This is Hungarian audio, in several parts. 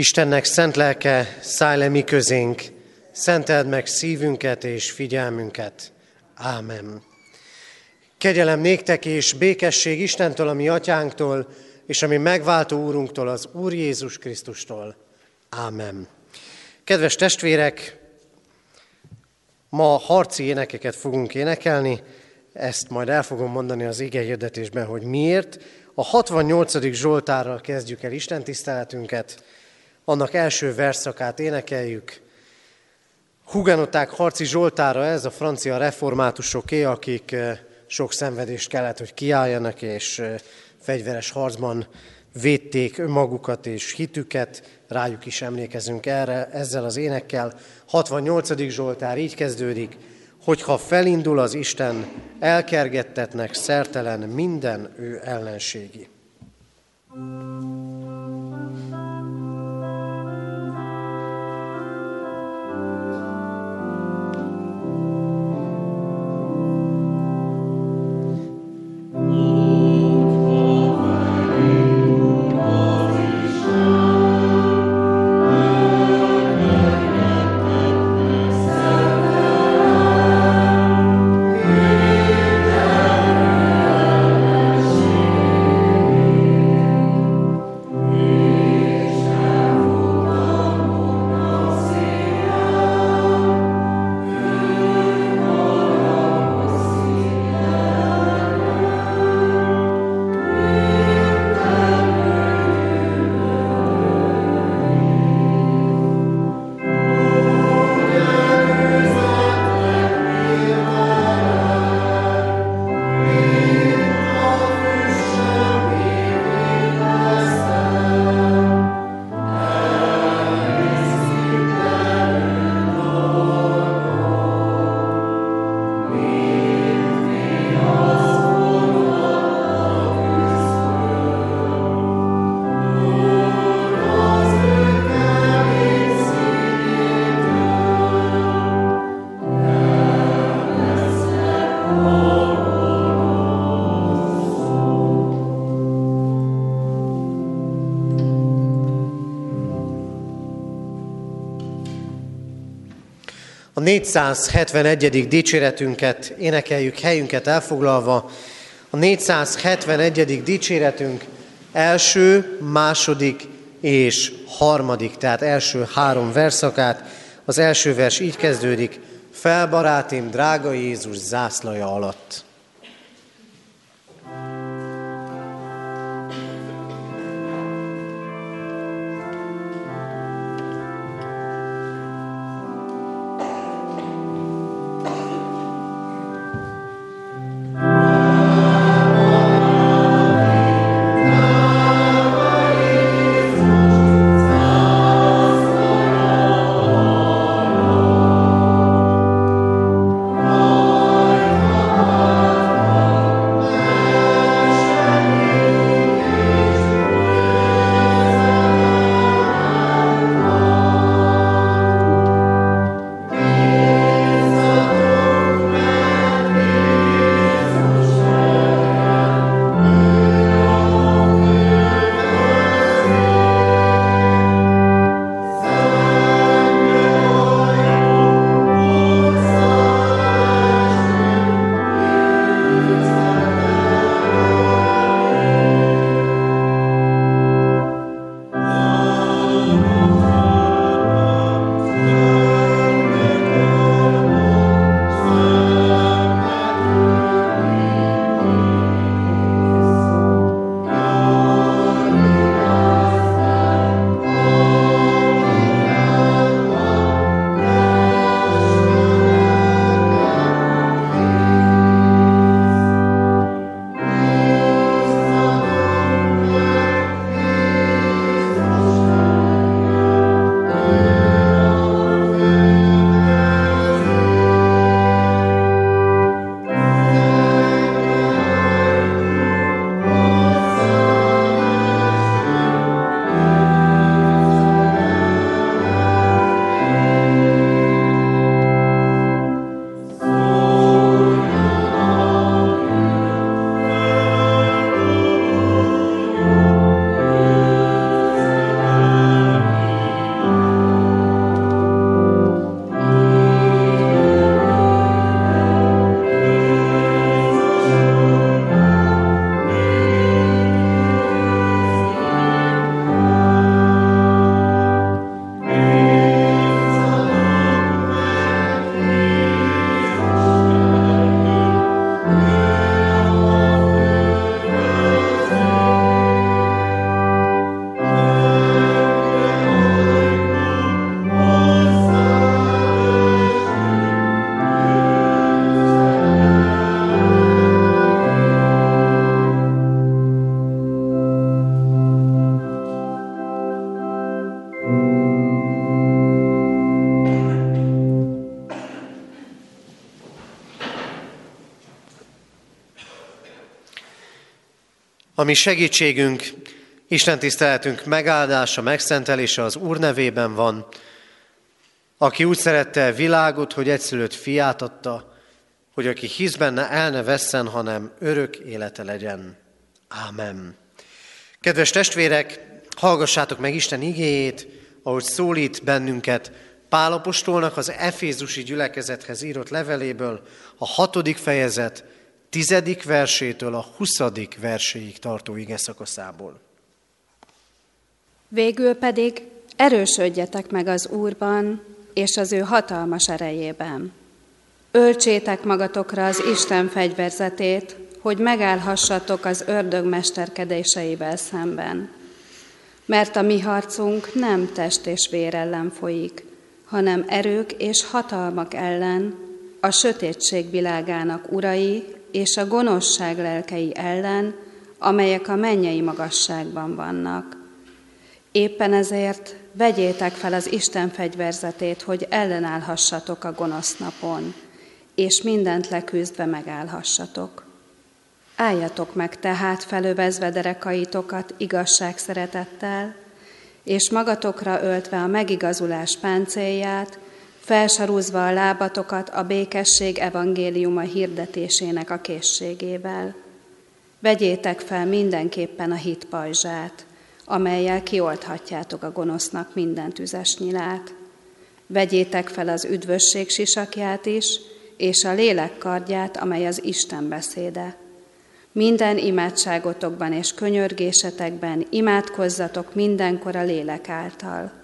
Istennek szent lelke, szállj le mi közénk, szenteld meg szívünket és figyelmünket. Ámen. Kegyelem néktek és békesség Istentől, a mi atyánktól, és a mi megváltó úrunktól, az Úr Jézus Krisztustól. Ámen. Kedves testvérek, ma harci énekeket fogunk énekelni, ezt majd el fogom mondani az ige hirdetésben, hogy miért. A 68. Zsoltárral kezdjük el Isten tiszteletünket, annak első verszakát énekeljük. Hugenoták harci Zsoltára ez a francia reformátusoké, akik eh, sok szenvedést kellett, hogy kiálljanak, és eh, fegyveres harcban védték önmagukat és hitüket, rájuk is emlékezünk erre ezzel az énekkel. 68. Zsoltár így kezdődik, hogyha felindul az Isten, elkergettetnek szertelen minden ő ellenségi. thank you A 471. dicséretünket énekeljük helyünket elfoglalva. A 471. dicséretünk első, második és harmadik, tehát első három verszakát. Az első vers így kezdődik, felbarátim, drága Jézus zászlaja alatt. Ami segítségünk, Isten tiszteletünk megáldása, megszentelése az Úr nevében van, aki úgy szerette a világot, hogy egyszülött fiát adta, hogy aki hisz benne, el ne vesszen, hanem örök élete legyen. Ámen. Kedves testvérek, hallgassátok meg Isten igéjét, ahogy szólít bennünket Pálapostolnak az Efézusi gyülekezethez írott leveléből, a hatodik fejezet, tizedik versétől a huszadik verséig tartó ige szakaszából. Végül pedig erősödjetek meg az Úrban és az ő hatalmas erejében. Öltsétek magatokra az Isten fegyverzetét, hogy megállhassatok az ördög mesterkedéseivel szemben. Mert a mi harcunk nem test és vér ellen folyik, hanem erők és hatalmak ellen, a sötétség világának urai és a gonoszság lelkei ellen, amelyek a mennyei magasságban vannak. Éppen ezért vegyétek fel az Isten fegyverzetét, hogy ellenállhassatok a gonosz napon, és mindent leküzdve megállhassatok. Álljatok meg tehát felövezve derekaitokat igazság szeretettel, és magatokra öltve a megigazulás páncélját, felsarúzva a lábatokat a békesség evangéliuma hirdetésének a készségével. Vegyétek fel mindenképpen a hit pajzsát, amelyel kiolthatjátok a gonosznak minden tüzes nyilát. Vegyétek fel az üdvösség sisakját is, és a lélek kardját, amely az Isten beszéde. Minden imádságotokban és könyörgésetekben imádkozzatok mindenkor a lélek által.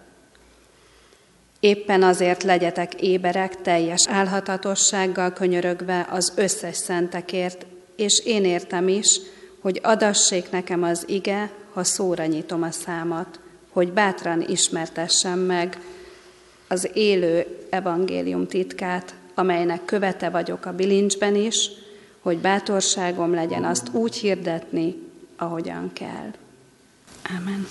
Éppen azért legyetek éberek teljes álhatatossággal könyörögve az összes szentekért, és én értem is, hogy adassék nekem az ige, ha szóra nyitom a számat, hogy bátran ismertessem meg az élő evangélium titkát, amelynek követe vagyok a bilincsben is, hogy bátorságom legyen azt úgy hirdetni, ahogyan kell. Amen.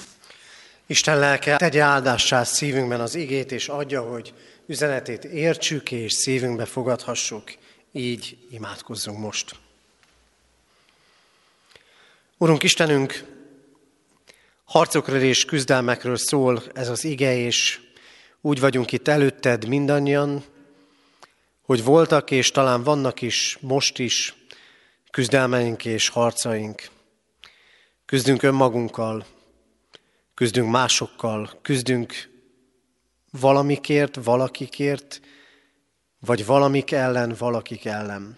Isten lelke tegye áldássá szívünkben az igét, és adja, hogy üzenetét értsük és szívünkbe fogadhassuk. Így imádkozzunk most. Urunk Istenünk, harcokról és küzdelmekről szól ez az ige, és úgy vagyunk itt előtted mindannyian, hogy voltak és talán vannak is most is küzdelmeink és harcaink. Küzdünk önmagunkkal, küzdünk másokkal, küzdünk valamikért, valakikért, vagy valamik ellen, valakik ellen.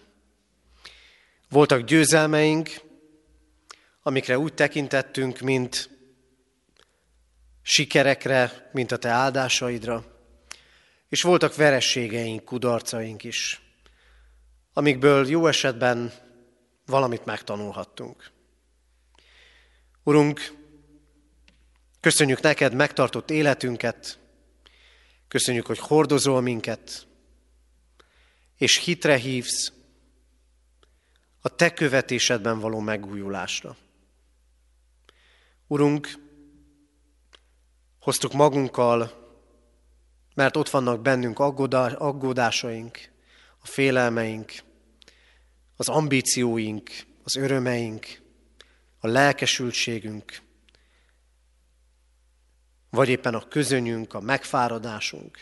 Voltak győzelmeink, amikre úgy tekintettünk, mint sikerekre, mint a te áldásaidra, és voltak verességeink, kudarcaink is, amikből jó esetben valamit megtanulhattunk. Urunk, köszönjük neked megtartott életünket, köszönjük, hogy hordozol minket, és hitre hívsz a te követésedben való megújulásra. Urunk, hoztuk magunkkal, mert ott vannak bennünk aggódásaink, a félelmeink, az ambícióink, az örömeink, a lelkesültségünk, vagy éppen a közönyünk, a megfáradásunk.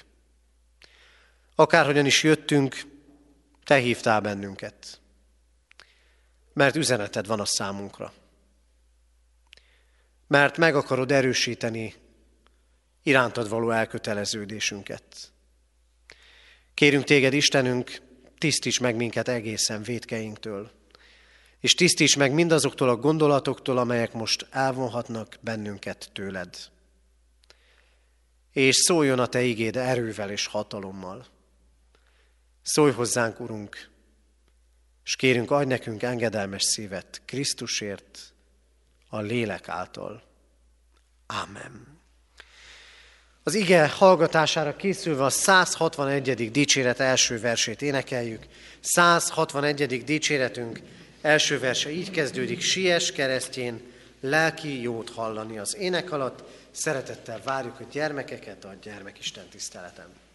Akárhogyan is jöttünk, te hívtál bennünket, mert üzeneted van a számunkra. Mert meg akarod erősíteni irántad való elköteleződésünket. Kérünk téged, Istenünk, tisztíts meg minket egészen védkeinktől, és tisztíts meg mindazoktól a gondolatoktól, amelyek most elvonhatnak bennünket tőled. És szóljon a Te igéd erővel és hatalommal. Szólj hozzánk, Urunk, és kérünk, adj nekünk engedelmes szívet Krisztusért, a lélek által. Amen. Az ige hallgatására készülve a 161. dicséret első versét énekeljük. 161. dicséretünk első verse így kezdődik, Sies keresztjén, lelki jót hallani az ének alatt. Szeretettel várjuk a gyermekeket a gyermekisten tiszteleten.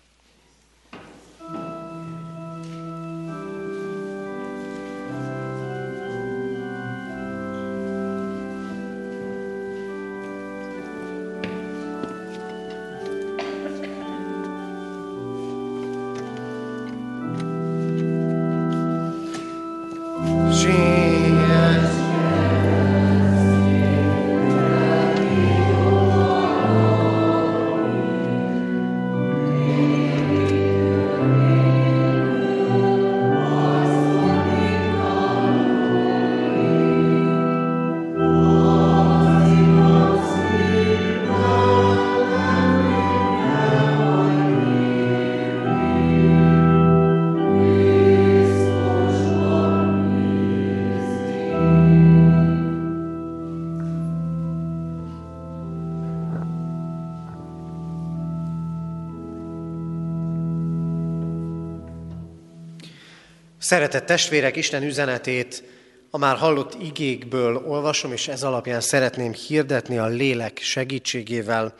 Szeretett testvérek, Isten üzenetét a már hallott igékből olvasom, és ez alapján szeretném hirdetni a lélek segítségével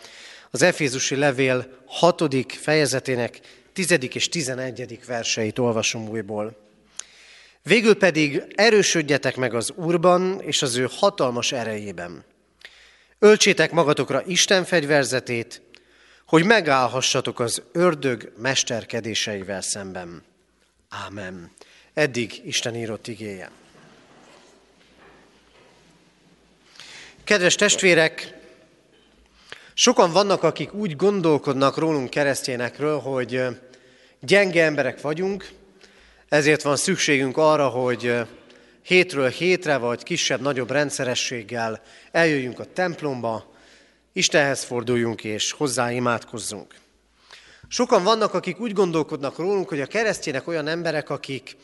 az Efézusi levél hatodik fejezetének tizedik és tizenegyedik verseit olvasom újból. Végül pedig erősödjetek meg az Úrban és az ő hatalmas erejében. Öltsétek magatokra Isten fegyverzetét, hogy megállhassatok az ördög mesterkedéseivel szemben. Ámen. Eddig Isten írott igéje. Kedves testvérek, sokan vannak, akik úgy gondolkodnak rólunk keresztényekről, hogy gyenge emberek vagyunk, ezért van szükségünk arra, hogy hétről hétre, vagy kisebb-nagyobb rendszerességgel eljöjjünk a templomba, Istenhez forduljunk és hozzá imádkozzunk. Sokan vannak, akik úgy gondolkodnak rólunk, hogy a keresztjének olyan emberek, akik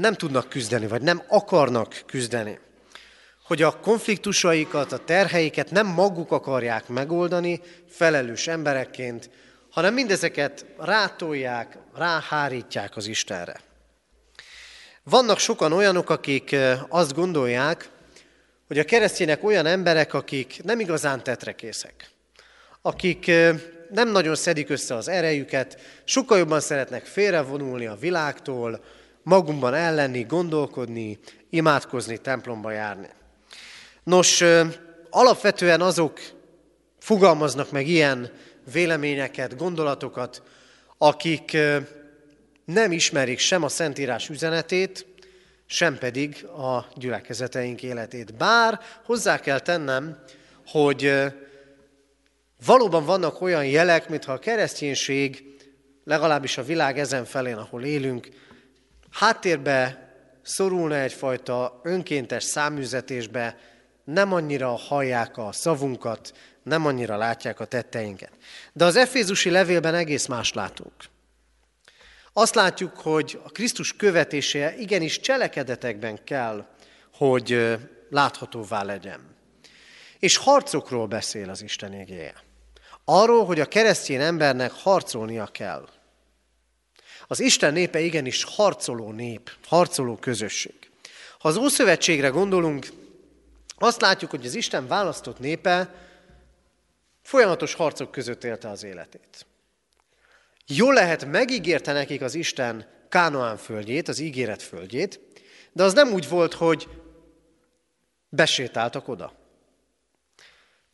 nem tudnak küzdeni, vagy nem akarnak küzdeni. Hogy a konfliktusaikat, a terheiket nem maguk akarják megoldani felelős emberekként, hanem mindezeket rátolják, ráhárítják az Istenre. Vannak sokan olyanok, akik azt gondolják, hogy a keresztjének olyan emberek, akik nem igazán tetrekészek, akik nem nagyon szedik össze az erejüket, sokkal jobban szeretnek félrevonulni a világtól, magunkban ellenni, gondolkodni, imádkozni, templomba járni. Nos, alapvetően azok fogalmaznak meg ilyen véleményeket, gondolatokat, akik nem ismerik sem a Szentírás üzenetét, sem pedig a gyülekezeteink életét. Bár hozzá kell tennem, hogy valóban vannak olyan jelek, mintha a kereszténység, legalábbis a világ ezen felén, ahol élünk, háttérbe szorulna egyfajta önkéntes száműzetésbe, nem annyira hallják a szavunkat, nem annyira látják a tetteinket. De az Efézusi levélben egész más látunk. Azt látjuk, hogy a Krisztus követése igenis cselekedetekben kell, hogy láthatóvá legyen. És harcokról beszél az Isten égéje. Arról, hogy a keresztény embernek harcolnia kell. Az Isten népe igenis harcoló nép, harcoló közösség. Ha az Ószövetségre gondolunk, azt látjuk, hogy az Isten választott népe folyamatos harcok között élte az életét. Jó lehet, megígérte nekik az Isten Kánoán földjét, az ígéret földjét, de az nem úgy volt, hogy besétáltak oda.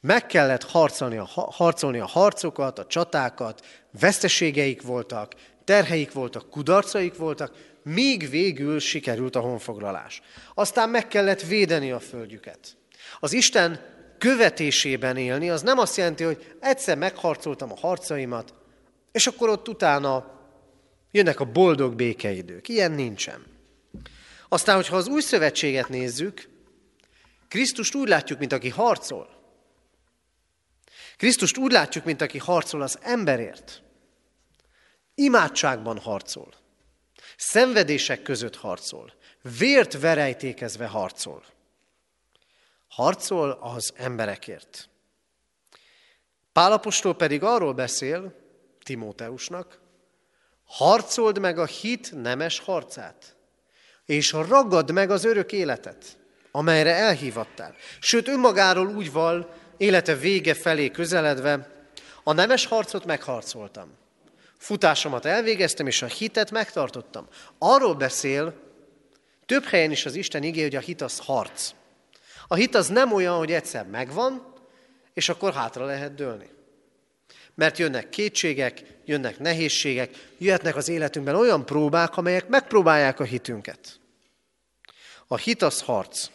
Meg kellett harcolni a, harcolni a harcokat, a csatákat, veszteségeik voltak, terheik voltak, kudarcaik voltak, míg végül sikerült a honfoglalás. Aztán meg kellett védeni a földjüket. Az Isten követésében élni, az nem azt jelenti, hogy egyszer megharcoltam a harcaimat, és akkor ott utána jönnek a boldog békeidők. Ilyen nincsen. Aztán, hogyha az új szövetséget nézzük, Krisztust úgy látjuk, mint aki harcol. Krisztust úgy látjuk, mint aki harcol az emberért. Imádságban harcol. Szenvedések között harcol. Vért verejtékezve harcol. Harcol az emberekért. Pálapostól pedig arról beszél, Timóteusnak, harcold meg a hit nemes harcát, és ragad meg az örök életet, amelyre elhívattál. Sőt, önmagáról úgy val, élete vége felé közeledve, a nemes harcot megharcoltam. Futásomat elvégeztem, és a hitet megtartottam. Arról beszél több helyen is az Isten igé, hogy a hit az harc. A hit az nem olyan, hogy egyszer megvan, és akkor hátra lehet dőlni. Mert jönnek kétségek, jönnek nehézségek, jöhetnek az életünkben olyan próbák, amelyek megpróbálják a hitünket. A hit az harc.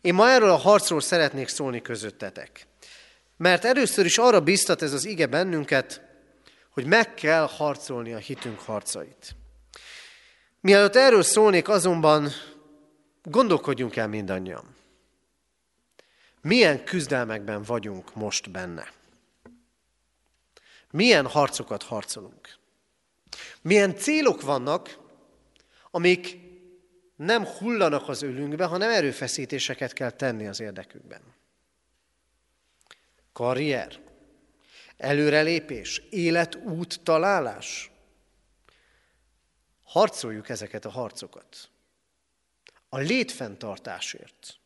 Én ma erről a harcról szeretnék szólni közöttetek. Mert először is arra biztat ez az ige bennünket, hogy meg kell harcolni a hitünk harcait. Mielőtt erről szólnék, azonban gondolkodjunk el mindannyian. Milyen küzdelmekben vagyunk most benne? Milyen harcokat harcolunk? Milyen célok vannak, amik nem hullanak az ölünkbe, hanem erőfeszítéseket kell tenni az érdekükben. Karrier, előrelépés, életút találás, harcoljuk ezeket a harcokat. A létfenntartásért,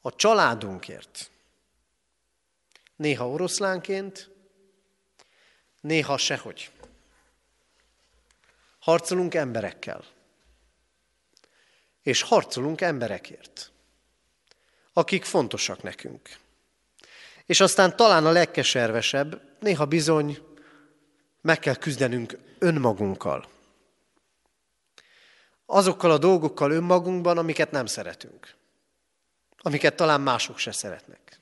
a családunkért. Néha oroszlánként, néha sehogy. Harcolunk emberekkel. És harcolunk emberekért, akik fontosak nekünk. És aztán talán a legkeservesebb, néha bizony meg kell küzdenünk önmagunkkal. Azokkal a dolgokkal önmagunkban, amiket nem szeretünk. Amiket talán mások se szeretnek.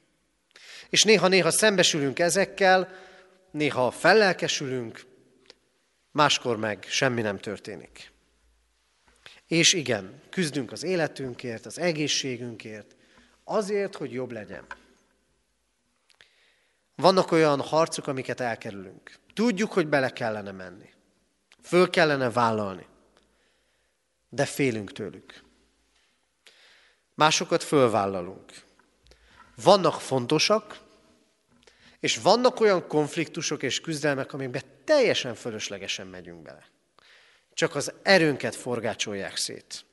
És néha-néha szembesülünk ezekkel, néha fellelkesülünk, máskor meg semmi nem történik. És igen, küzdünk az életünkért, az egészségünkért, azért, hogy jobb legyen. Vannak olyan harcok, amiket elkerülünk. Tudjuk, hogy bele kellene menni. Föl kellene vállalni. De félünk tőlük. Másokat fölvállalunk. Vannak fontosak, és vannak olyan konfliktusok és küzdelmek, amikben teljesen fölöslegesen megyünk bele. Csak az erőnket forgácsolják szét.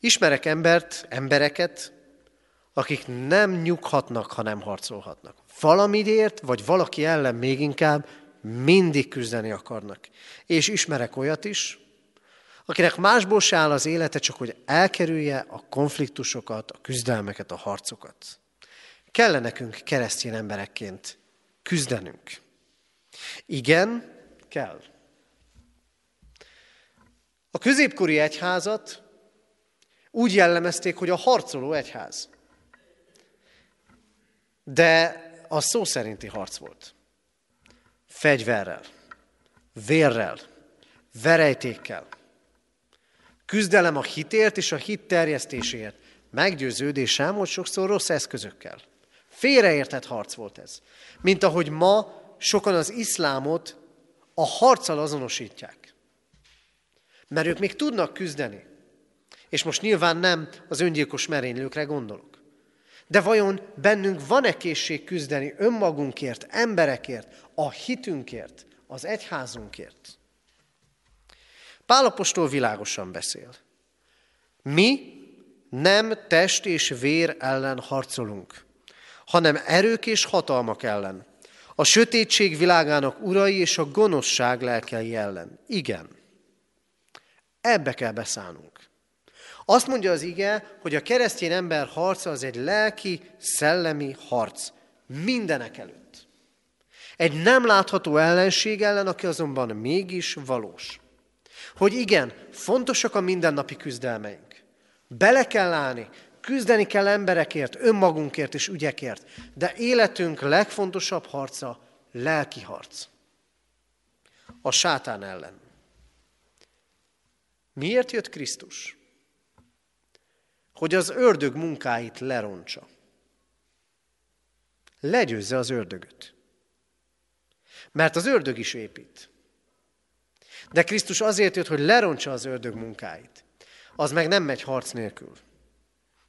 Ismerek embert, embereket, akik nem nyughatnak, ha nem harcolhatnak. Valamiért, vagy valaki ellen még inkább mindig küzdeni akarnak. És ismerek olyat is, akinek másból se áll az élete, csak hogy elkerülje a konfliktusokat, a küzdelmeket, a harcokat. Kell nekünk keresztény emberekként küzdenünk? Igen, kell. A középkori egyházat úgy jellemezték, hogy a harcoló egyház. De a szó szerinti harc volt. Fegyverrel, vérrel, verejtékkel. Küzdelem a hitért és a hit terjesztéséért. Meggyőződésem, hogy sokszor rossz eszközökkel. Félreértett harc volt ez. Mint ahogy ma sokan az iszlámot a harccal azonosítják. Mert ők még tudnak küzdeni. És most nyilván nem az öngyilkos merénylőkre gondolok. De vajon bennünk van-e készség küzdeni önmagunkért, emberekért, a hitünkért, az egyházunkért? Pálapostól világosan beszél. Mi nem test és vér ellen harcolunk, hanem erők és hatalmak ellen, a sötétség világának urai és a gonoszság lelkei ellen. Igen, ebbe kell beszállnunk. Azt mondja az ige, hogy a keresztény ember harca az egy lelki, szellemi harc. Mindenek előtt. Egy nem látható ellenség ellen, aki azonban mégis valós. Hogy igen, fontosak a mindennapi küzdelmeink. Bele kell állni, küzdeni kell emberekért, önmagunkért és ügyekért, de életünk legfontosabb harca lelki harc. A sátán ellen. Miért jött Krisztus? Hogy az ördög munkáit lerontsa. Legyőzze az ördögöt. Mert az ördög is épít. De Krisztus azért jött, hogy lerontsa az ördög munkáit. Az meg nem megy harc nélkül.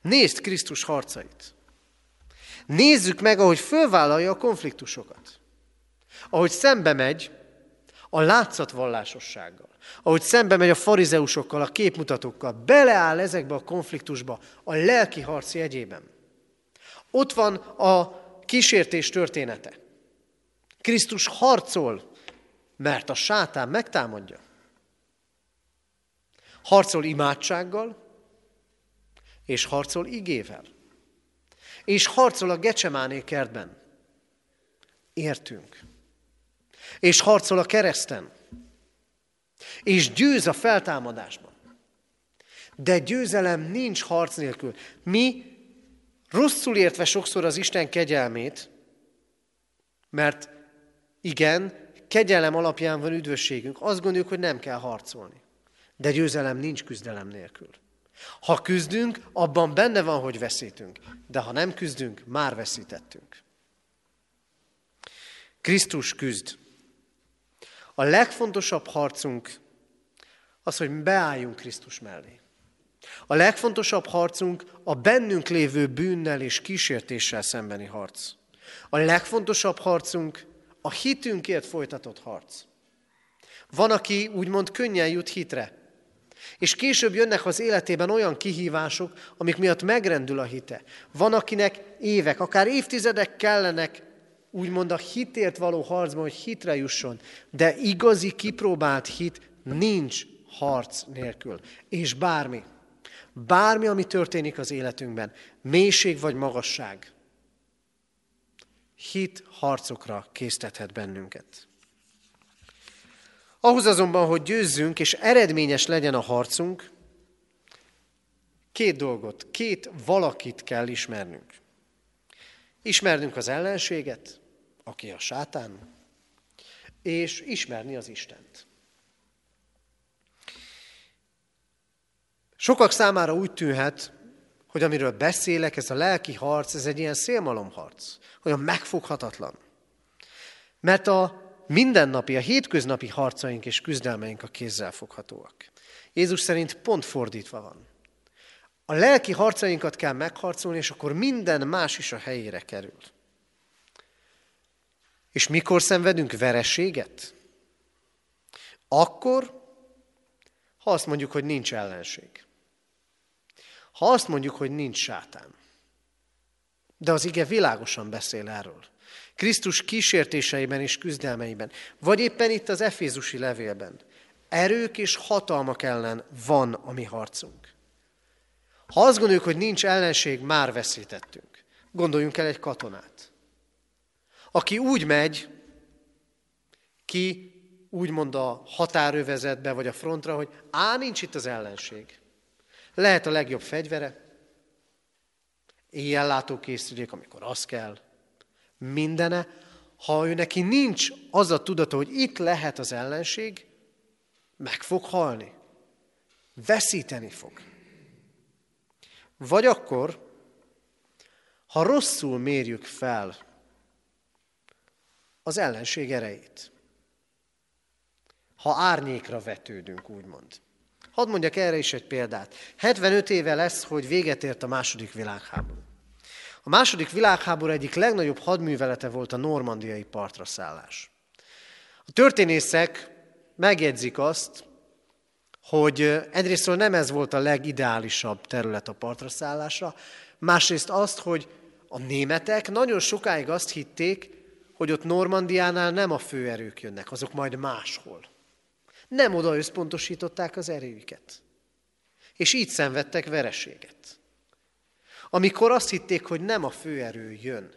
Nézd Krisztus harcait. Nézzük meg, ahogy fölvállalja a konfliktusokat. Ahogy szembe megy a látszatvallásossággal ahogy szembe megy a farizeusokkal, a képmutatókkal, beleáll ezekbe a konfliktusba a lelki harc jegyében. Ott van a kísértés története. Krisztus harcol, mert a sátán megtámadja. Harcol imádsággal, és harcol igével. És harcol a Gecsemáné kertben. Értünk. És harcol a kereszten és győz a feltámadásban. De győzelem nincs harc nélkül. Mi rosszul értve sokszor az Isten kegyelmét, mert igen, kegyelem alapján van üdvösségünk, azt gondoljuk, hogy nem kell harcolni. De győzelem nincs küzdelem nélkül. Ha küzdünk, abban benne van, hogy veszítünk. De ha nem küzdünk, már veszítettünk. Krisztus küzd. A legfontosabb harcunk az, hogy beálljunk Krisztus mellé. A legfontosabb harcunk a bennünk lévő bűnnel és kísértéssel szembeni harc. A legfontosabb harcunk a hitünkért folytatott harc. Van, aki úgymond könnyen jut hitre. És később jönnek az életében olyan kihívások, amik miatt megrendül a hite. Van, akinek évek, akár évtizedek kellenek, úgymond a hitért való harcban, hogy hitre jusson. De igazi, kipróbált hit nincs harc nélkül. És bármi, bármi, ami történik az életünkben, mélység vagy magasság, hit harcokra késztethet bennünket. Ahhoz azonban, hogy győzzünk és eredményes legyen a harcunk, két dolgot, két valakit kell ismernünk. Ismernünk az ellenséget, aki a sátán, és ismerni az Istent. Sokak számára úgy tűnhet, hogy amiről beszélek, ez a lelki harc, ez egy ilyen szélmalomharc, olyan megfoghatatlan. Mert a mindennapi, a hétköznapi harcaink és küzdelmeink a kézzel foghatóak. Jézus szerint pont fordítva van. A lelki harcainkat kell megharcolni, és akkor minden más is a helyére kerül. És mikor szenvedünk vereséget? Akkor, ha azt mondjuk, hogy nincs ellenség. Ha azt mondjuk, hogy nincs sátán. De az ige világosan beszél erről. Krisztus kísértéseiben és küzdelmeiben, vagy éppen itt az Efézusi levélben. Erők és hatalmak ellen van a mi harcunk. Ha azt gondoljuk, hogy nincs ellenség, már veszítettünk. Gondoljunk el egy katonát, aki úgy megy ki, úgymond a határövezetbe vagy a frontra, hogy á, nincs itt az ellenség. Lehet a legjobb fegyvere, éjjellátó készülék, amikor az kell, mindene, ha ő neki nincs az a tudata, hogy itt lehet az ellenség, meg fog halni. Veszíteni fog. Vagy akkor, ha rosszul mérjük fel az ellenség erejét, ha árnyékra vetődünk, úgymond. Hadd mondjak erre is egy példát. 75 éve lesz, hogy véget ért a második világháború. A második világháború egyik legnagyobb hadművelete volt a normandiai partra szállás. A történészek megjegyzik azt, hogy egyrésztről nem ez volt a legideálisabb terület a partra szállásra, másrészt azt, hogy a németek nagyon sokáig azt hitték, hogy ott Normandiánál nem a főerők jönnek, azok majd máshol. Nem oda összpontosították az erőiket. És így szenvedtek vereséget amikor azt hitték, hogy nem a főerő jön.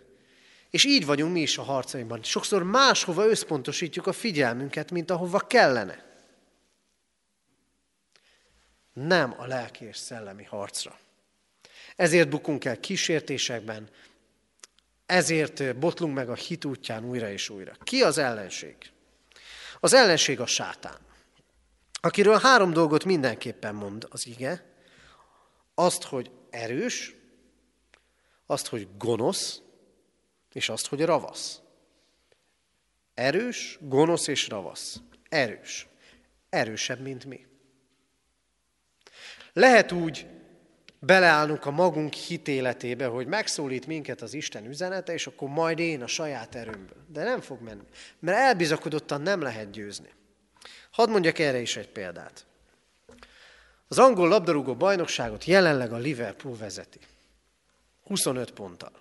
És így vagyunk mi is a harcainkban. Sokszor máshova összpontosítjuk a figyelmünket, mint ahova kellene. Nem a lelki és szellemi harcra. Ezért bukunk el kísértésekben, ezért botlunk meg a hit útján újra és újra. Ki az ellenség? Az ellenség a sátán, akiről három dolgot mindenképpen mond az ige. Azt, hogy erős, azt, hogy gonosz, és azt, hogy ravasz. Erős, gonosz és ravasz. Erős. Erősebb, mint mi. Lehet úgy beleállnunk a magunk hitéletébe, hogy megszólít minket az Isten üzenete, és akkor majd én a saját erőmből. De nem fog menni, mert elbizakodottan nem lehet győzni. Hadd mondjak erre is egy példát. Az angol labdarúgó bajnokságot jelenleg a Liverpool vezeti. 25 ponttal.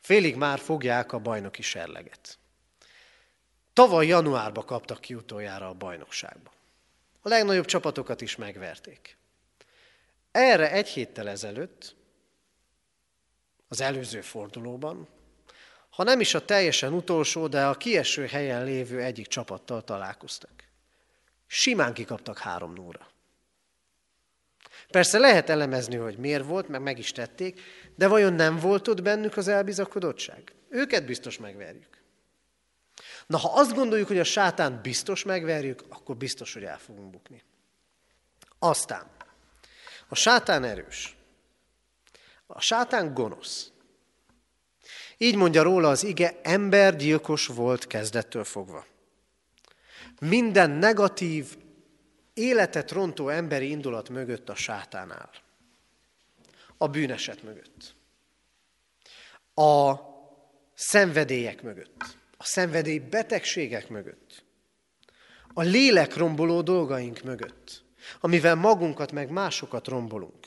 Félig már fogják a bajnoki serleget. Tavaly januárban kaptak ki utoljára a bajnokságba. A legnagyobb csapatokat is megverték. Erre egy héttel ezelőtt, az előző fordulóban, ha nem is a teljesen utolsó, de a kieső helyen lévő egyik csapattal találkoztak. Simán kikaptak három nóra. Persze lehet elemezni, hogy miért volt, meg meg is tették, de vajon nem volt ott bennük az elbizakodottság? Őket biztos megverjük. Na, ha azt gondoljuk, hogy a sátán biztos megverjük, akkor biztos, hogy el fogunk bukni. Aztán, a sátán erős. A sátán gonosz. Így mondja róla az ige, embergyilkos volt kezdettől fogva. Minden negatív, életet rontó emberi indulat mögött a sátán áll. A bűneset mögött. A szenvedélyek mögött. A szenvedély betegségek mögött. A lélek romboló dolgaink mögött, amivel magunkat meg másokat rombolunk.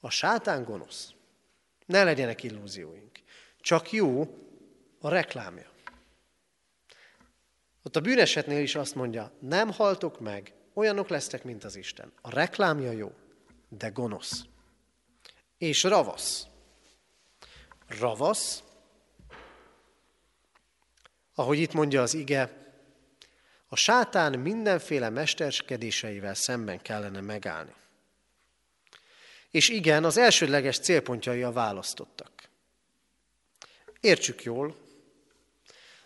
A sátán gonosz. Ne legyenek illúzióink. Csak jó a reklámja. Ott a bűnesetnél is azt mondja, nem haltok meg, olyanok lesztek, mint az Isten. A reklámja jó, de gonosz. És ravasz. Ravasz, ahogy itt mondja az ige, a sátán mindenféle mesterskedéseivel szemben kellene megállni. És igen, az elsődleges célpontjai a választottak. Értsük jól,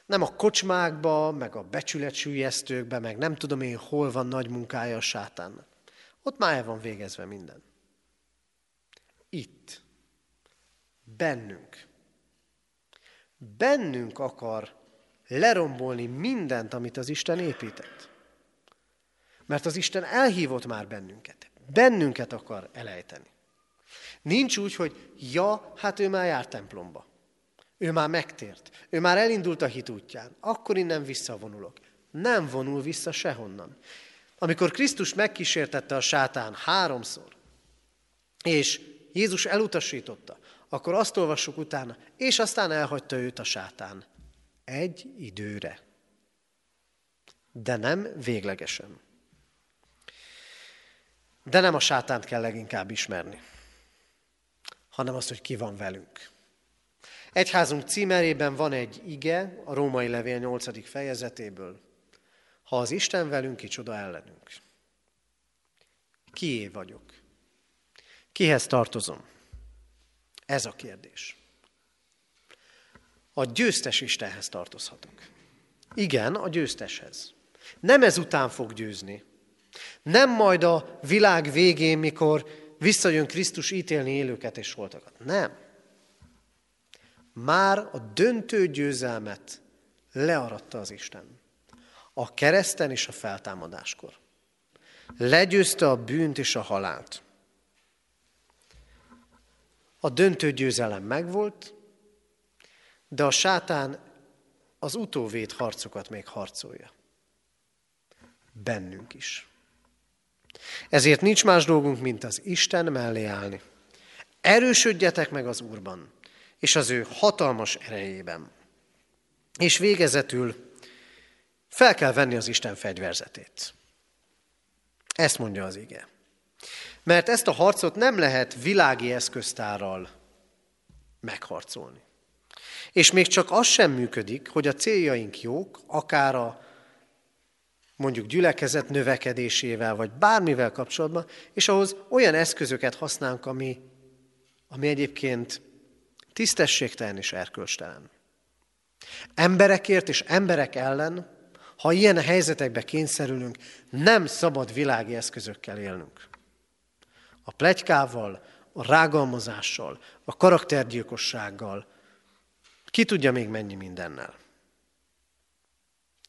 nem a kocsmákba, meg a becsületsülyeztőkbe, meg nem tudom én, hol van nagy munkája a sátánnak. Ott már el van végezve minden. Itt. Bennünk. Bennünk akar lerombolni mindent, amit az Isten épített. Mert az Isten elhívott már bennünket. Bennünket akar elejteni. Nincs úgy, hogy ja, hát ő már jár templomba. Ő már megtért. Ő már elindult a hit útján. Akkor innen visszavonulok. Nem vonul vissza sehonnan. Amikor Krisztus megkísértette a sátán háromszor, és Jézus elutasította, akkor azt olvassuk utána, és aztán elhagyta őt a sátán. Egy időre. De nem véglegesen. De nem a sátánt kell leginkább ismerni, hanem azt, hogy ki van velünk. Egyházunk címerében van egy ige, a római levél 8. fejezetéből. Ha az Isten velünk, kicsoda ellenünk. Kié vagyok? Kihez tartozom? Ez a kérdés. A győztes Istenhez tartozhatok. Igen, a győzteshez. Nem ezután fog győzni. Nem majd a világ végén, mikor visszajön Krisztus ítélni élőket és voltakat. Nem már a döntő győzelmet learatta az Isten. A kereszten és a feltámadáskor. Legyőzte a bűnt és a halált. A döntő győzelem megvolt, de a sátán az utóvét harcokat még harcolja. Bennünk is. Ezért nincs más dolgunk, mint az Isten mellé állni. Erősödjetek meg az Úrban, és az ő hatalmas erejében. És végezetül fel kell venni az Isten fegyverzetét. Ezt mondja az ige. Mert ezt a harcot nem lehet világi eszköztárral megharcolni. És még csak az sem működik, hogy a céljaink jók, akár a mondjuk gyülekezet növekedésével, vagy bármivel kapcsolatban, és ahhoz olyan eszközöket használunk, ami, ami egyébként Tisztességtelen és erkölcstelen. Emberekért és emberek ellen, ha ilyen helyzetekbe kényszerülünk, nem szabad világi eszközökkel élnünk. A plegykával, a rágalmazással, a karaktergyilkossággal, ki tudja még mennyi mindennel.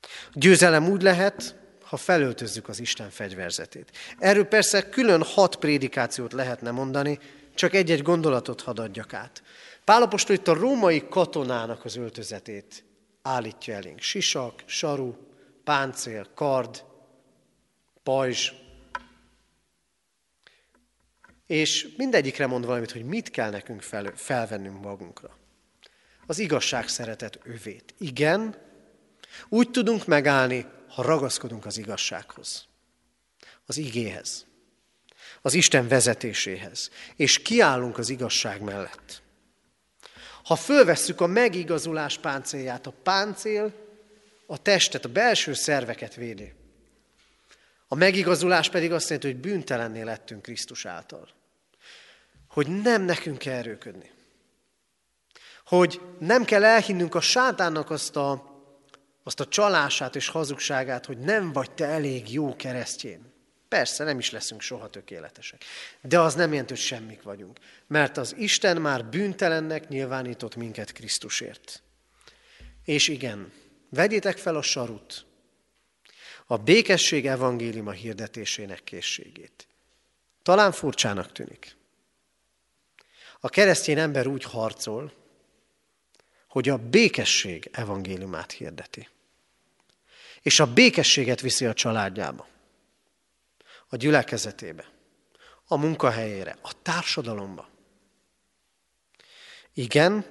A győzelem úgy lehet, ha felöltözzük az Isten fegyverzetét. Erről persze külön hat prédikációt lehetne mondani, csak egy-egy gondolatot hadd adjak át. Pálapostól itt a római katonának az öltözetét állítja elénk. Sisak, saru, páncél, kard, pajzs. És mindegyikre mond valamit, hogy mit kell nekünk fel, felvennünk magunkra. Az igazság szeretet övét. Igen, úgy tudunk megállni, ha ragaszkodunk az igazsághoz, az igéhez, az Isten vezetéséhez, és kiállunk az igazság mellett. Ha fölvesszük a megigazulás páncélját, a páncél a testet, a belső szerveket védi. A megigazulás pedig azt jelenti, hogy bűntelenné lettünk Krisztus által. Hogy nem nekünk kell erőködni. Hogy nem kell elhinnünk a sátánnak azt a, azt a csalását és hazugságát, hogy nem vagy te elég jó keresztjén. Persze, nem is leszünk soha tökéletesek. De az nem jelenti, hogy semmik vagyunk. Mert az Isten már bűntelennek nyilvánított minket Krisztusért. És igen, vegyétek fel a sarut, a békesség evangéliuma hirdetésének készségét. Talán furcsának tűnik. A keresztény ember úgy harcol, hogy a békesség evangéliumát hirdeti. és a békességet viszi a családjába, a gyülekezetébe, a munkahelyére, a társadalomba. Igen,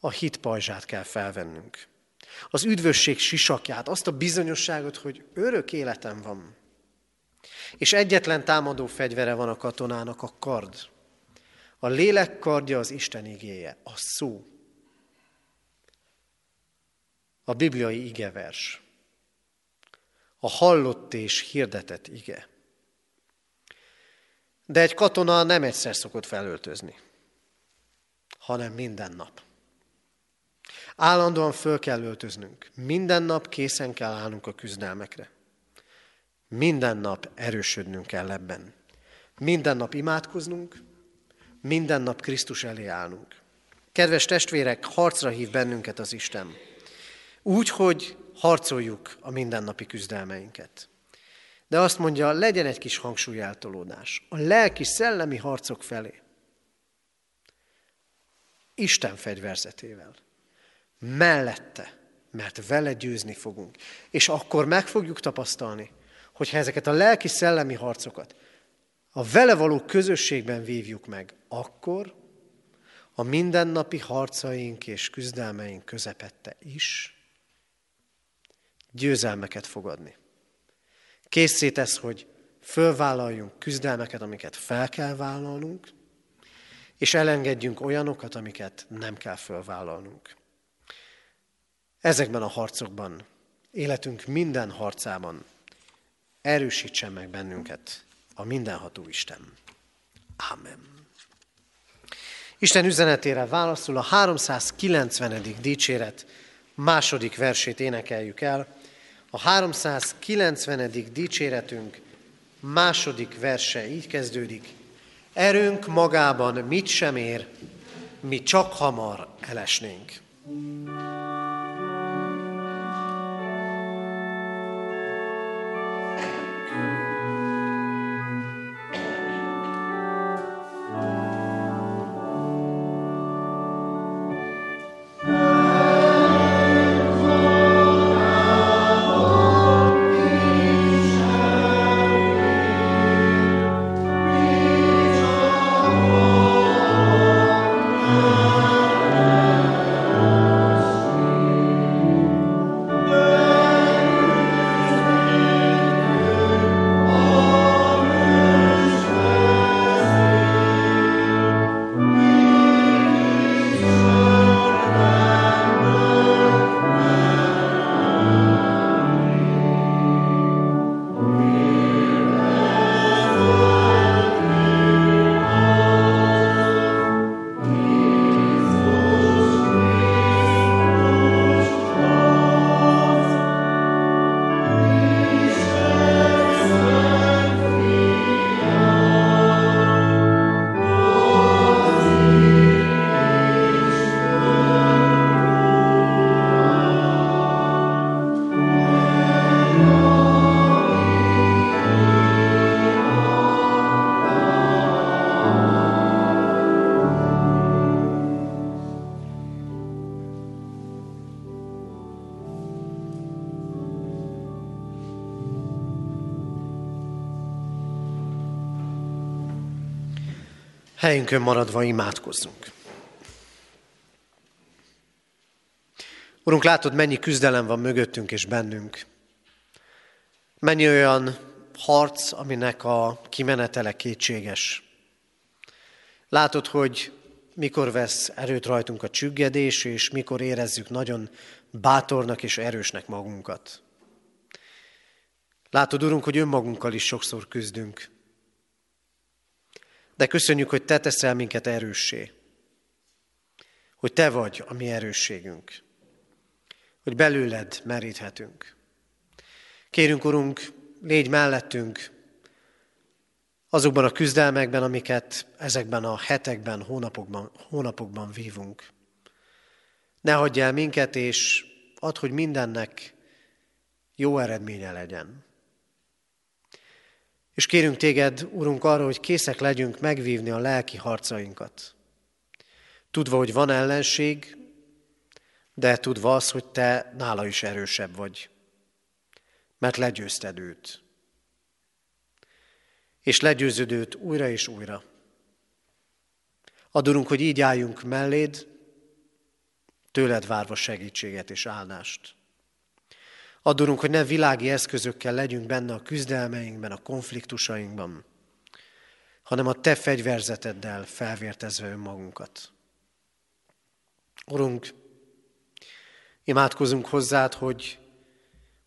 a hit pajzsát kell felvennünk. Az üdvösség sisakját, azt a bizonyosságot, hogy örök életem van. És egyetlen támadó fegyvere van a katonának, a kard. A lélek kardja az Isten igéje, a szó. A bibliai igevers. A hallott és hirdetett ige. De egy katona nem egyszer szokott felöltözni, hanem minden nap. Állandóan föl kell öltöznünk. Minden nap készen kell állnunk a küzdelmekre. Minden nap erősödnünk kell ebben. Minden nap imádkoznunk, minden nap Krisztus elé állnunk. Kedves testvérek, harcra hív bennünket az Isten. Úgy, hogy harcoljuk a mindennapi küzdelmeinket. De azt mondja, legyen egy kis hangsúlyeltolódás a lelki, szellemi harcok felé. Isten fegyverzetével. Mellette, mert vele győzni fogunk. És akkor meg fogjuk tapasztalni, hogyha ezeket a lelki, szellemi harcokat a vele való közösségben vívjuk meg, akkor a mindennapi harcaink és küzdelmeink közepette is győzelmeket fogadni. Készítesz, hogy fölvállaljunk küzdelmeket, amiket fel kell vállalnunk, és elengedjünk olyanokat, amiket nem kell fölvállalnunk. Ezekben a harcokban, életünk minden harcában erősítsen meg bennünket a mindenható Isten. Amen. Isten üzenetére válaszul a 390. dicséret második versét énekeljük el. A 390. dicséretünk második verse így kezdődik. Erőnk magában mit sem ér, mi csak hamar elesnénk. Helyünkön maradva imádkozzunk. Urunk, látod, mennyi küzdelem van mögöttünk és bennünk. Mennyi olyan harc, aminek a kimenetele kétséges. Látod, hogy mikor vesz erőt rajtunk a csüggedés, és mikor érezzük nagyon bátornak és erősnek magunkat. Látod, Urunk, hogy önmagunkkal is sokszor küzdünk. De köszönjük, hogy Te teszel minket erőssé. Hogy Te vagy a mi erősségünk. Hogy belőled meríthetünk. Kérünk, Urunk, légy mellettünk azokban a küzdelmekben, amiket ezekben a hetekben, hónapokban, hónapokban vívunk. Ne hagyj el minket, és add, hogy mindennek jó eredménye legyen. És kérünk téged, Urunk, arra, hogy készek legyünk megvívni a lelki harcainkat. Tudva, hogy van ellenség, de tudva az, hogy te nála is erősebb vagy. mert legyőzted őt. És legyőzöd őt újra és újra. Adorunk, hogy így álljunk melléd, tőled várva segítséget és áldást. Adorunk, hogy ne világi eszközökkel legyünk benne a küzdelmeinkben, a konfliktusainkban, hanem a te fegyverzeteddel felvértezve önmagunkat. Urunk, imádkozunk hozzád, hogy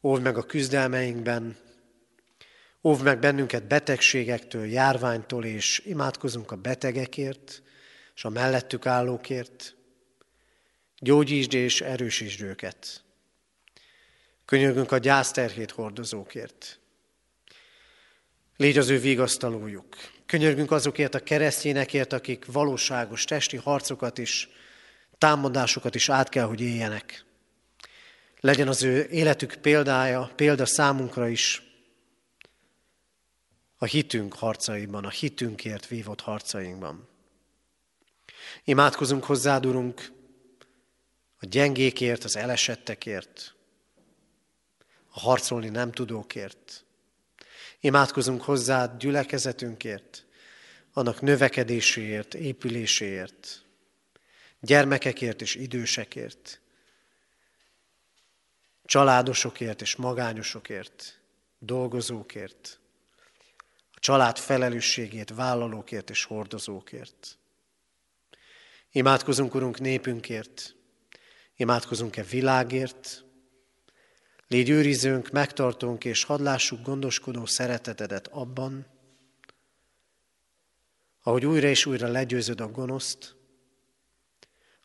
óvd meg a küzdelmeinkben, óvd meg bennünket betegségektől, járványtól, és imádkozunk a betegekért, és a mellettük állókért. Gyógyítsd és erősítsd őket. Könyörgünk a gyászterhét hordozókért. Légy az ő vigasztalójuk. Könyörgünk azokért a keresztényekért, akik valóságos testi harcokat is, támadásokat is át kell, hogy éljenek. Legyen az ő életük példája, példa számunkra is a hitünk harcaiban, a hitünkért vívott harcainkban. Imádkozunk hozzád, Urunk, a gyengékért, az elesettekért, a harcolni nem tudókért. Imádkozunk hozzád gyülekezetünkért, annak növekedéséért, épüléséért, gyermekekért és idősekért, családosokért és magányosokért, dolgozókért, a család felelősségét vállalókért és hordozókért. Imádkozunk, Urunk, népünkért, imádkozunk-e világért, légy őrizőnk, megtartunk, és hadd lássuk gondoskodó szeretetedet abban, ahogy újra és újra legyőzöd a gonoszt,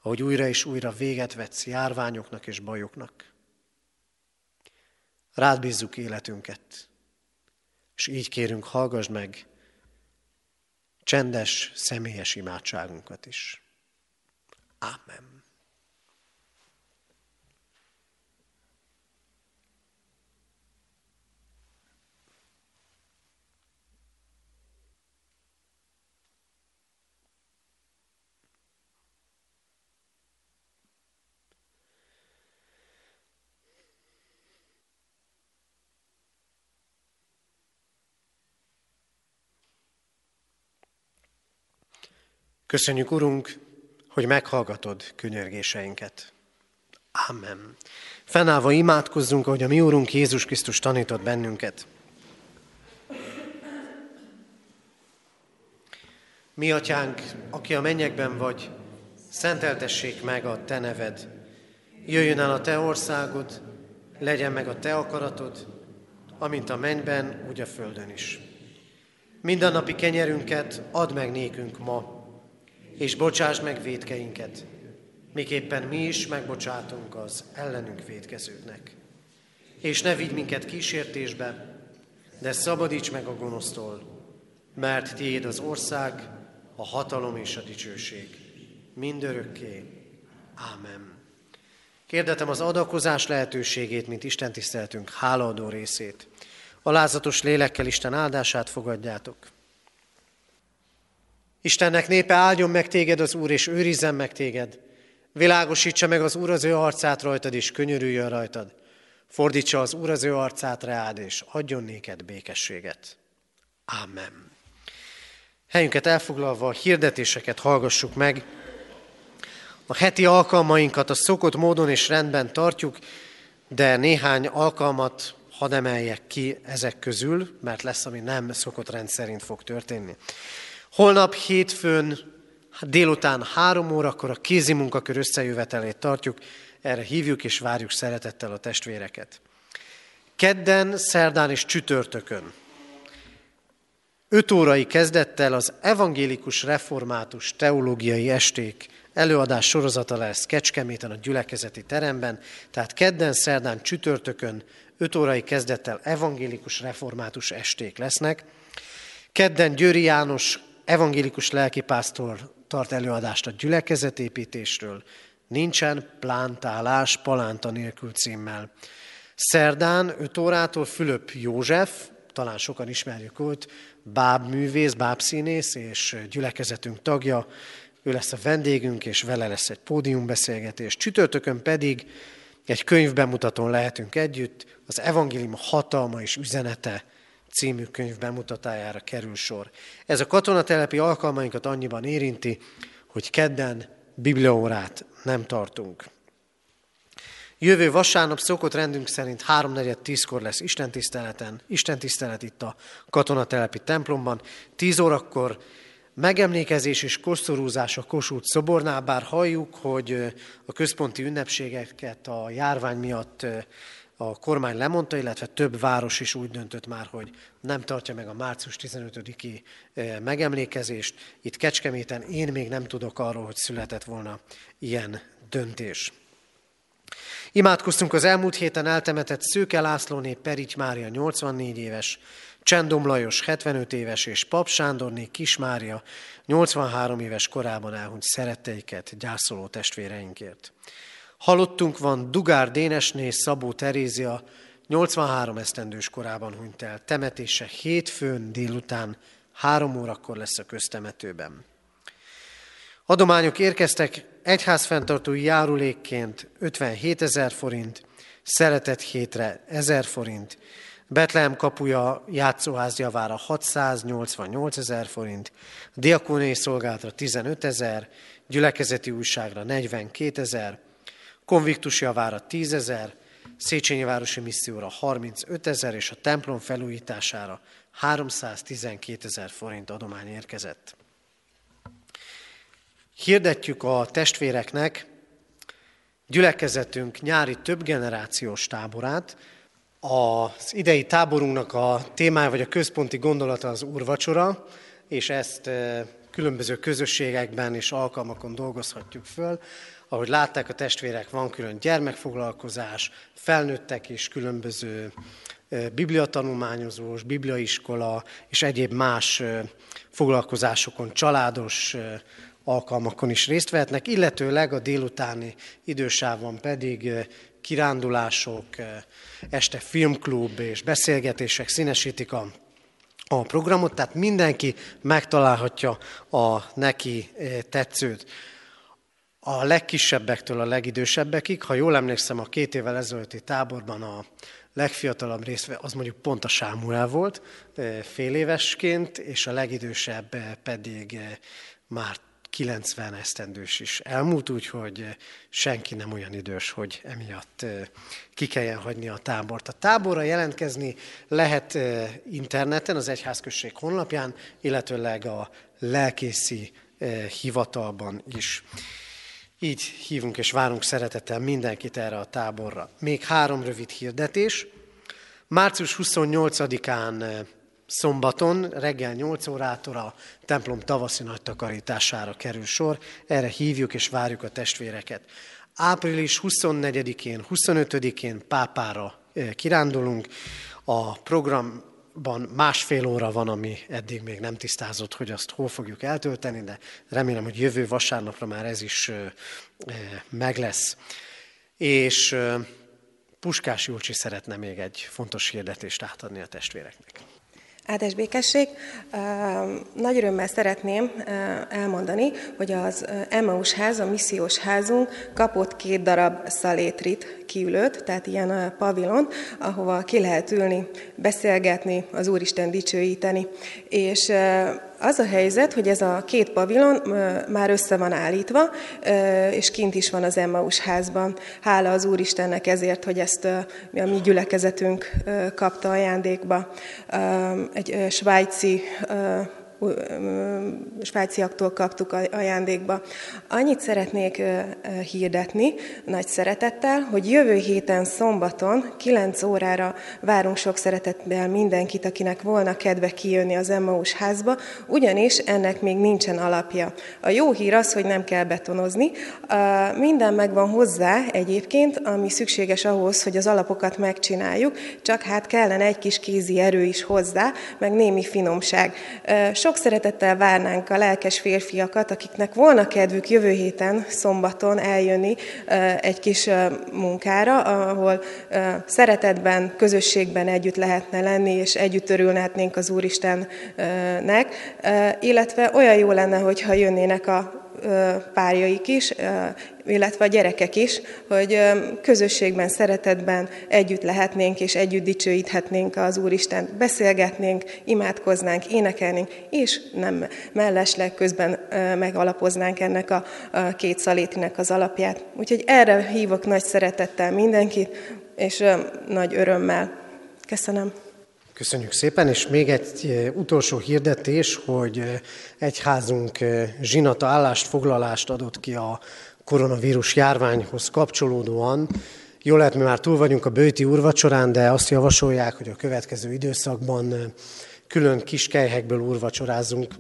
ahogy újra és újra véget vetsz járványoknak és bajoknak. Rád bízzuk életünket, és így kérünk, hallgass meg csendes, személyes imádságunkat is. Amen. Köszönjük, Urunk, hogy meghallgatod könyörgéseinket. Amen. Fennállva imádkozzunk, ahogy a mi Úrunk Jézus Krisztus tanított bennünket. Mi, Atyánk, aki a mennyekben vagy, szenteltessék meg a Te neved. Jöjjön el a Te országod, legyen meg a Te akaratod, amint a mennyben, úgy a földön is. Mindennapi kenyerünket add meg nékünk ma, és bocsáss meg védkeinket, miképpen mi is megbocsátunk az ellenünk védkezőknek. És ne vigy minket kísértésbe, de szabadíts meg a gonosztól, mert tiéd az ország, a hatalom és a dicsőség. Mindörökké. Ámen. Kérdetem az adakozás lehetőségét, mint Isten tiszteltünk hálaadó részét. Alázatos lélekkel Isten áldását fogadjátok. Istennek népe áldjon meg téged az Úr, és őrizzen meg téged. Világosítsa meg az Úr az ő arcát rajtad, és könyörüljön rajtad. Fordítsa az Úr az ő arcát rád, és adjon néked békességet. Amen. Helyünket elfoglalva a hirdetéseket hallgassuk meg. A heti alkalmainkat a szokott módon és rendben tartjuk, de néhány alkalmat hadd emeljek ki ezek közül, mert lesz, ami nem szokott rend szerint fog történni. Holnap hétfőn délután három órakor a kézi munkakör összejövetelét tartjuk, erre hívjuk és várjuk szeretettel a testvéreket. Kedden, szerdán és csütörtökön öt órai kezdettel az evangélikus református teológiai esték előadás sorozata lesz Kecskeméten a gyülekezeti teremben, tehát kedden, szerdán, csütörtökön öt órai kezdettel evangélikus református esték lesznek. Kedden Győri János evangélikus lelkipásztor tart előadást a gyülekezetépítésről, nincsen plántálás palánta nélkül címmel. Szerdán 5 órától Fülöp József, talán sokan ismerjük őt, bábművész, bábszínész és gyülekezetünk tagja, ő lesz a vendégünk, és vele lesz egy pódiumbeszélgetés. Csütörtökön pedig egy könyvbemutatón lehetünk együtt, az Evangélium hatalma és üzenete című könyv bemutatájára kerül sor. Ez a katonatelepi alkalmainkat annyiban érinti, hogy kedden bibliaórát nem tartunk. Jövő vasárnap szokott rendünk szerint 3.4.10-kor lesz istentiszteleten, istentisztelet itt a katonatelepi templomban. 10 órakor megemlékezés és koszorúzás a Kossuth szobornál, bár halljuk, hogy a központi ünnepségeket a járvány miatt a kormány lemondta, illetve több város is úgy döntött már, hogy nem tartja meg a március 15-i megemlékezést. Itt Kecskeméten én még nem tudok arról, hogy született volna ilyen döntés. Imádkoztunk az elmúlt héten eltemetett Szőke Lászlóné Perics Mária 84 éves, Csendom Lajos 75 éves és Pap Sándorné Kis Mária 83 éves korában elhunyt szeretteiket gyászoló testvéreinkért. Halottunk van Dugár Dénesné Szabó Terézia 83 esztendős korában hunyt el. Temetése hétfőn délután három órakor lesz a köztemetőben. Adományok érkeztek egyházfenntartói járulékként 57 ezer forint, szeretett hétre 1000 forint, Betlehem kapuja játszóház javára 688 ezer forint, diakóniai szolgálatra 15 ezer, gyülekezeti újságra 42 ezer, konviktus javára 10 ezer, Széchenyi Városi Misszióra 35 ezer, és a templom felújítására 312 ezer forint adomány érkezett. Hirdetjük a testvéreknek gyülekezetünk nyári többgenerációs táborát. Az idei táborunknak a témája vagy a központi gondolata az úrvacsora, és ezt eh, különböző közösségekben és alkalmakon dolgozhatjuk föl. Ahogy látták a testvérek, van külön gyermekfoglalkozás, felnőttek is különböző bibliatanulmányozós, bibliaiskola és egyéb más foglalkozásokon, családos alkalmakon is részt vehetnek, illetőleg a délutáni idősávon pedig kirándulások, este filmklub és beszélgetések színesítik a, a programot, tehát mindenki megtalálhatja a neki tetszőt. A legkisebbektől a legidősebbekig, ha jól emlékszem, a két évvel ezelőtti táborban a legfiatalabb részve, az mondjuk pont a Sámuel volt, fél évesként, és a legidősebb pedig már 90 esztendős is elmúlt, úgyhogy senki nem olyan idős, hogy emiatt ki kelljen hagyni a tábort. A táborra jelentkezni lehet interneten, az Egyházközség honlapján, illetőleg a lelkészi hivatalban is. Így hívunk és várunk szeretettel mindenkit erre a táborra. Még három rövid hirdetés. Március 28-án Szombaton reggel 8 órától a templom tavaszi nagy takarítására kerül sor. Erre hívjuk és várjuk a testvéreket. Április 24-én, 25-én pápára eh, kirándulunk. A programban másfél óra van, ami eddig még nem tisztázott, hogy azt hol fogjuk eltölteni, de remélem, hogy jövő vasárnapra már ez is meg lesz. És Puskás Julcsi szeretne még egy fontos hirdetést átadni a testvéreknek. Áldás békesség! Nagy örömmel szeretném elmondani, hogy az Emmaus ház, a missziós házunk kapott két darab szalétrit, kiülőt, tehát ilyen pavilon, ahova ki lehet ülni, beszélgetni, az Úristen dicsőíteni. És az a helyzet, hogy ez a két pavilon már össze van állítva, és kint is van az Emmaus házban. Hála az Úristennek ezért, hogy ezt a mi gyülekezetünk kapta ajándékba. Egy svájci svájciaktól kaptuk ajándékba. Annyit szeretnék hirdetni nagy szeretettel, hogy jövő héten szombaton 9 órára várunk sok szeretettel mindenkit, akinek volna kedve kijönni az Emmaus házba, ugyanis ennek még nincsen alapja. A jó hír az, hogy nem kell betonozni. Minden megvan hozzá egyébként, ami szükséges ahhoz, hogy az alapokat megcsináljuk, csak hát kellene egy kis kézi erő is hozzá, meg némi finomság. Sok sok szeretettel várnánk a lelkes férfiakat, akiknek volna kedvük jövő héten, szombaton eljönni egy kis munkára, ahol szeretetben, közösségben együtt lehetne lenni, és együtt örülhetnénk az Úristennek, illetve olyan jó lenne, hogyha jönnének a párjaik is, illetve a gyerekek is, hogy közösségben, szeretetben együtt lehetnénk és együtt dicsőíthetnénk az Úristen, beszélgetnénk, imádkoznánk, énekelnénk, és nem mellesleg közben megalapoznánk ennek a két szalétinek az alapját. Úgyhogy erre hívok nagy szeretettel mindenkit, és nagy örömmel. Köszönöm. Köszönjük szépen, és még egy utolsó hirdetés, hogy egyházunk zsinata állást foglalást adott ki a koronavírus járványhoz kapcsolódóan. Jól lehet, mi már túl vagyunk a bőti úrvacsorán, de azt javasolják, hogy a következő időszakban külön kis kelyhekből úrvacsorázunk,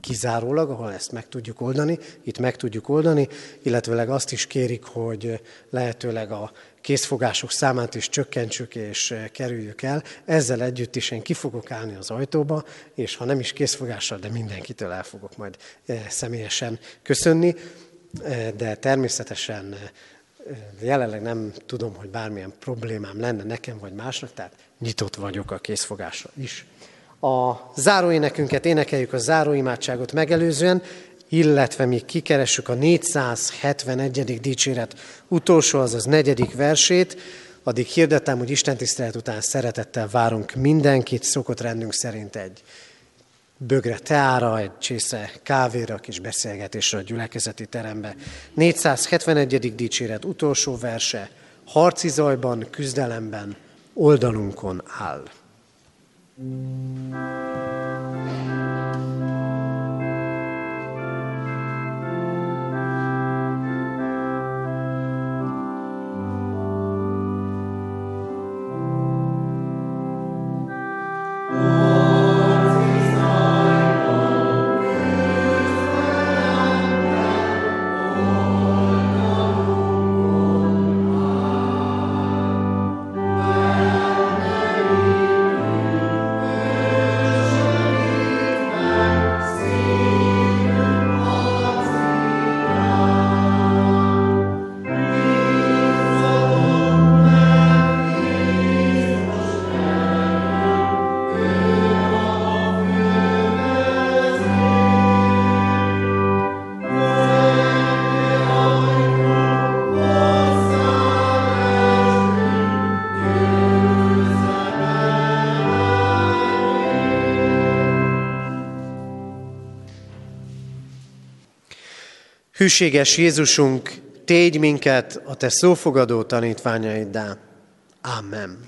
kizárólag, ahol ezt meg tudjuk oldani, itt meg tudjuk oldani, illetőleg azt is kérik, hogy lehetőleg a készfogások számát is csökkentsük és kerüljük el. Ezzel együtt is én ki fogok állni az ajtóba, és ha nem is készfogással, de mindenkitől el fogok majd személyesen köszönni de természetesen jelenleg nem tudom, hogy bármilyen problémám lenne nekem vagy másnak, tehát nyitott vagyok a készfogásra is. A záróénekünket énekeljük a záróimádságot megelőzően, illetve mi kikeressük a 471. dicséret utolsó, azaz negyedik versét, addig hirdetem, hogy Isten tisztelet után szeretettel várunk mindenkit, szokott rendünk szerint egy bögre teára, egy csésze kávéra, kis beszélgetésre a gyülekezeti terembe. 471. dicséret utolsó verse, harci zajban, küzdelemben, oldalunkon áll. Oh. Hűséges Jézusunk, tégy minket a Te szófogadó tanítványaiddá. Amen.